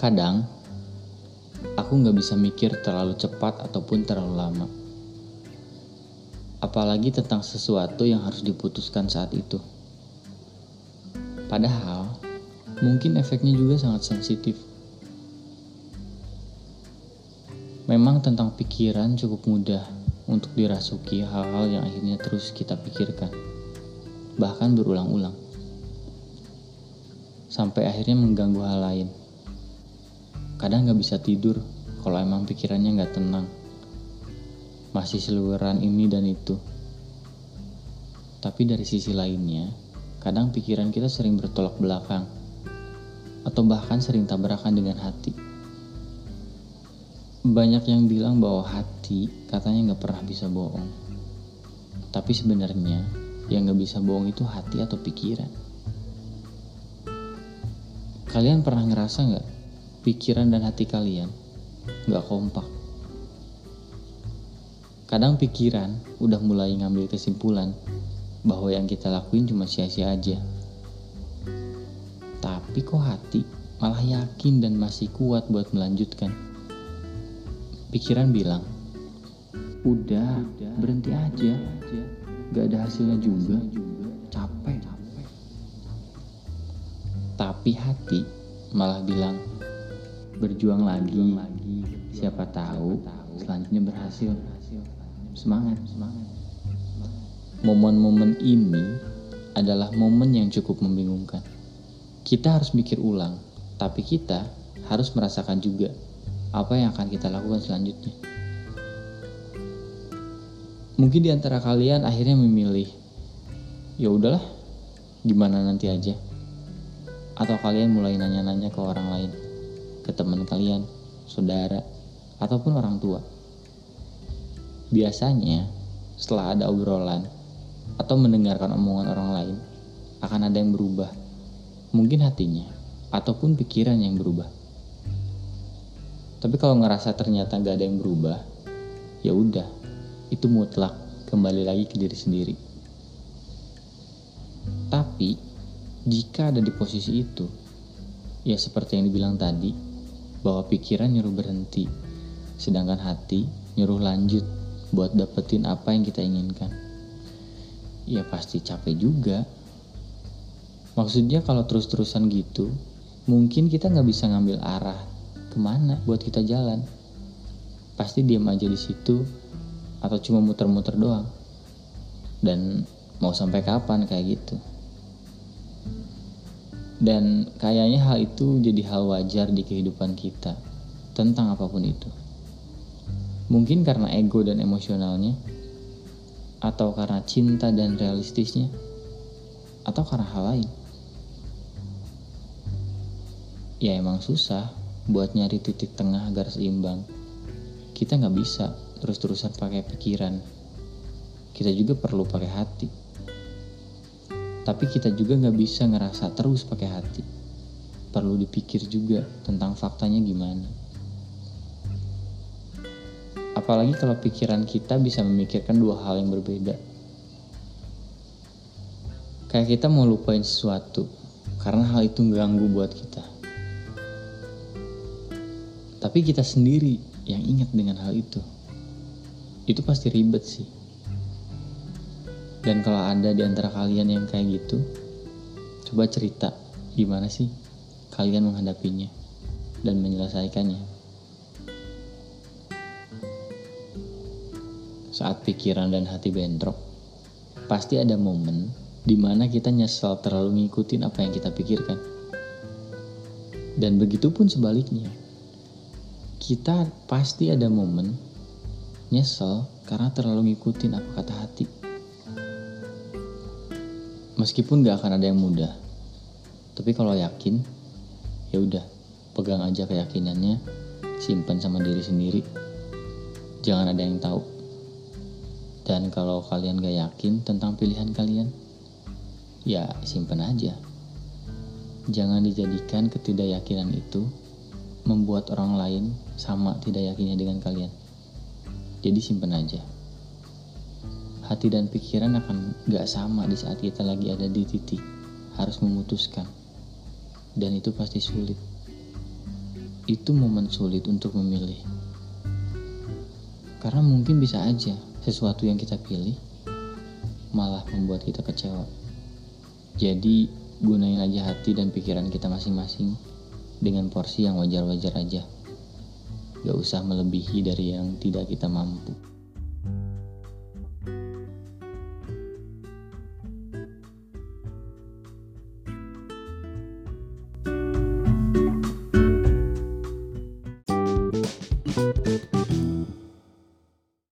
Kadang, aku nggak bisa mikir terlalu cepat ataupun terlalu lama. Apalagi tentang sesuatu yang harus diputuskan saat itu. Padahal, mungkin efeknya juga sangat sensitif. Memang tentang pikiran cukup mudah untuk dirasuki hal-hal yang akhirnya terus kita pikirkan, bahkan berulang-ulang, sampai akhirnya mengganggu hal lain. Kadang gak bisa tidur kalau emang pikirannya gak tenang, masih seluruhan ini dan itu. Tapi dari sisi lainnya, kadang pikiran kita sering bertolak belakang, atau bahkan sering tabrakan dengan hati. Banyak yang bilang bahwa hati katanya nggak pernah bisa bohong. Tapi sebenarnya yang nggak bisa bohong itu hati atau pikiran. Kalian pernah ngerasa nggak pikiran dan hati kalian nggak kompak? Kadang pikiran udah mulai ngambil kesimpulan bahwa yang kita lakuin cuma sia-sia aja. Tapi kok hati malah yakin dan masih kuat buat melanjutkan. Pikiran bilang, udah, berhenti aja, gak ada hasilnya juga, capek. Tapi hati malah bilang, berjuang lagi, siapa tahu selanjutnya berhasil. Semangat, semangat. Momen-momen ini adalah momen yang cukup membingungkan. Kita harus mikir ulang, tapi kita harus merasakan juga apa yang akan kita lakukan selanjutnya. Mungkin di antara kalian akhirnya memilih, ya udahlah, gimana nanti aja. Atau kalian mulai nanya-nanya ke orang lain, ke teman kalian, saudara, ataupun orang tua. Biasanya, setelah ada obrolan atau mendengarkan omongan orang lain, akan ada yang berubah. Mungkin hatinya, ataupun pikiran yang berubah. Tapi kalau ngerasa ternyata gak ada yang berubah, ya udah, itu mutlak kembali lagi ke diri sendiri. Tapi jika ada di posisi itu, ya seperti yang dibilang tadi, bahwa pikiran nyuruh berhenti, sedangkan hati nyuruh lanjut buat dapetin apa yang kita inginkan. Ya pasti capek juga. Maksudnya kalau terus-terusan gitu, mungkin kita nggak bisa ngambil arah ke mana buat kita jalan pasti diam aja di situ atau cuma muter-muter doang dan mau sampai kapan kayak gitu dan kayaknya hal itu jadi hal wajar di kehidupan kita tentang apa pun itu mungkin karena ego dan emosionalnya atau karena cinta dan realistisnya atau karena hal lain ya emang susah buat nyari titik tengah agar seimbang. Kita nggak bisa terus-terusan pakai pikiran. Kita juga perlu pakai hati. Tapi kita juga nggak bisa ngerasa terus pakai hati. Perlu dipikir juga tentang faktanya gimana. Apalagi kalau pikiran kita bisa memikirkan dua hal yang berbeda. Kayak kita mau lupain sesuatu, karena hal itu ganggu buat kita tapi kita sendiri yang ingat dengan hal itu. Itu pasti ribet sih. Dan kalau ada di antara kalian yang kayak gitu, coba cerita gimana sih kalian menghadapinya dan menyelesaikannya. Saat pikiran dan hati bentrok, pasti ada momen di mana kita nyesal terlalu ngikutin apa yang kita pikirkan. Dan begitu pun sebaliknya kita pasti ada momen nyesel karena terlalu ngikutin apa kata hati. Meskipun gak akan ada yang mudah, tapi kalau yakin, ya udah pegang aja keyakinannya, simpan sama diri sendiri, jangan ada yang tahu. Dan kalau kalian gak yakin tentang pilihan kalian, ya simpan aja. Jangan dijadikan ketidakyakinan itu membuat orang lain sama tidak yakinnya dengan kalian. Jadi simpen aja. Hati dan pikiran akan gak sama di saat kita lagi ada di titik harus memutuskan. Dan itu pasti sulit. itu momen sulit untuk memilih. Karena mungkin bisa aja sesuatu yang kita pilih malah membuat kita kecewa. Jadi gunain aja hati dan pikiran kita masing-masing dengan porsi yang wajar-wajar aja. Gak usah melebihi dari yang tidak kita mampu.